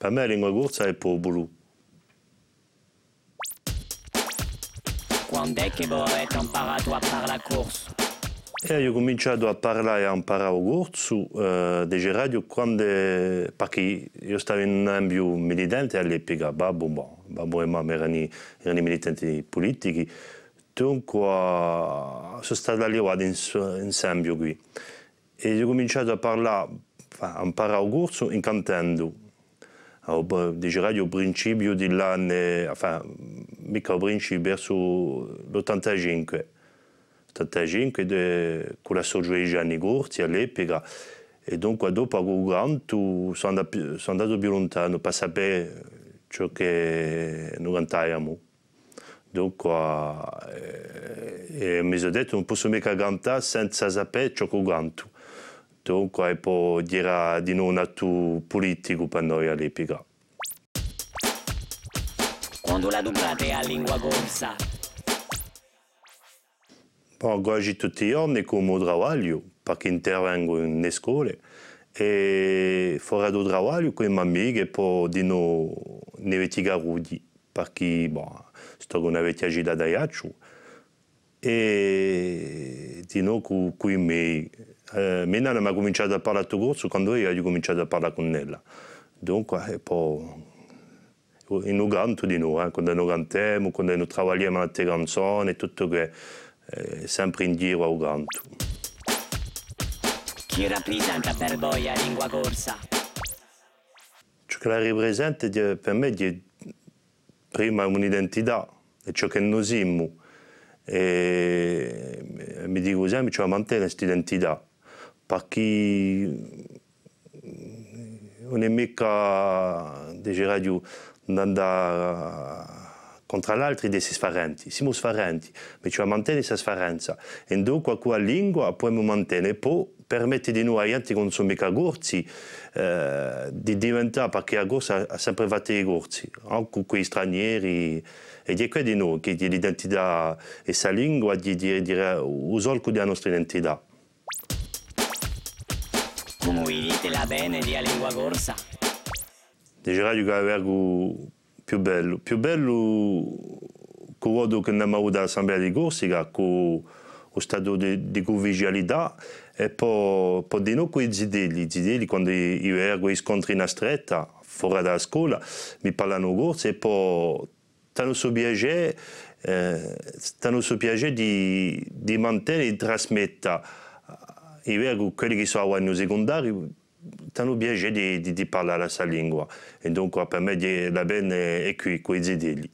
Per me la lingua corsa è popolo. Quando è che voi avete imparato a parlare corso? E ho cominciato a parlare e a imparare corso eh, di radio quando, perché io stavo in un ambito militante all'epoca, babbo, bon, babbo e mamma erano, erano militanti politici, dunque sono stato lì insieme qui. E ho cominciato a parlare, a imparare corso incantando. Dice radio principio dell'anno, enfin, mica al principio, verso l'85. 85 de, con la sorgere anni corti all'epoca e dunque dopo a Gugantu sono andato, sono andato più lontano per sapere ciò che noi cantavamo. Dunque eh, mi sono detto non posso mica cantare senza sapere ciò che canto. Dunque poi era di non un atto politico per noi all'epoca. Quando la dublate a lingua corsa? Oggi tutti i giorni come lavoro, perché intervengo nelle scuole e fuori dal lavoro con i miei amici poi di noi ne vetigarudi, perché bon, sto con una vecchia gita da Iaccio e di con, con i miei. Eh, nonna mi ha cominciato a parlare a corso quando io ho cominciato a parlare con ella. Dunque, poi in canto di noi, eh, quando noi cantiamo, quando noi lavoriamo a canzoni, tutto che eh, sempre in giro a canto. Chi rappresenta per voi la lingua corsa? Ciò che la rappresenta per me è prima un'identità, è ciò che noi siamo. E mi dico sempre, cioè, mantenere questa identità, perché non è mica, dice radio, andare contro l'altro essere sfarenti. Siamo sfarenti, ma ci mantenere questa sfarenza. E dunque quella lingua possiamo mantenere, poi permette di noi, anche con sono mica corsi, eh, di diventare, perché la corsa ha sempre fatto i corsi, anche con gli stranieri, e di qui di noi, che l'identità e questa lingua, di dire, solco della nostra identità. Come dite la bene di lingua corsa? Dice che è più bello. Più bello quello che abbiamo avuto all'Assemblea di Corsica, con lo stato di, di convivialità e poi, poi di noi quei zideli, zideli quando io ero quei scontri in stretta, fuori dalla scuola, mi parlano corsi e poi tanto so piacere, eh, tanto so piacere di, di mantenere e trasmettere io ero quelli che sono secondari hanno piacere di, di, di parlare la sua lingua dunque per me la bene è zideli.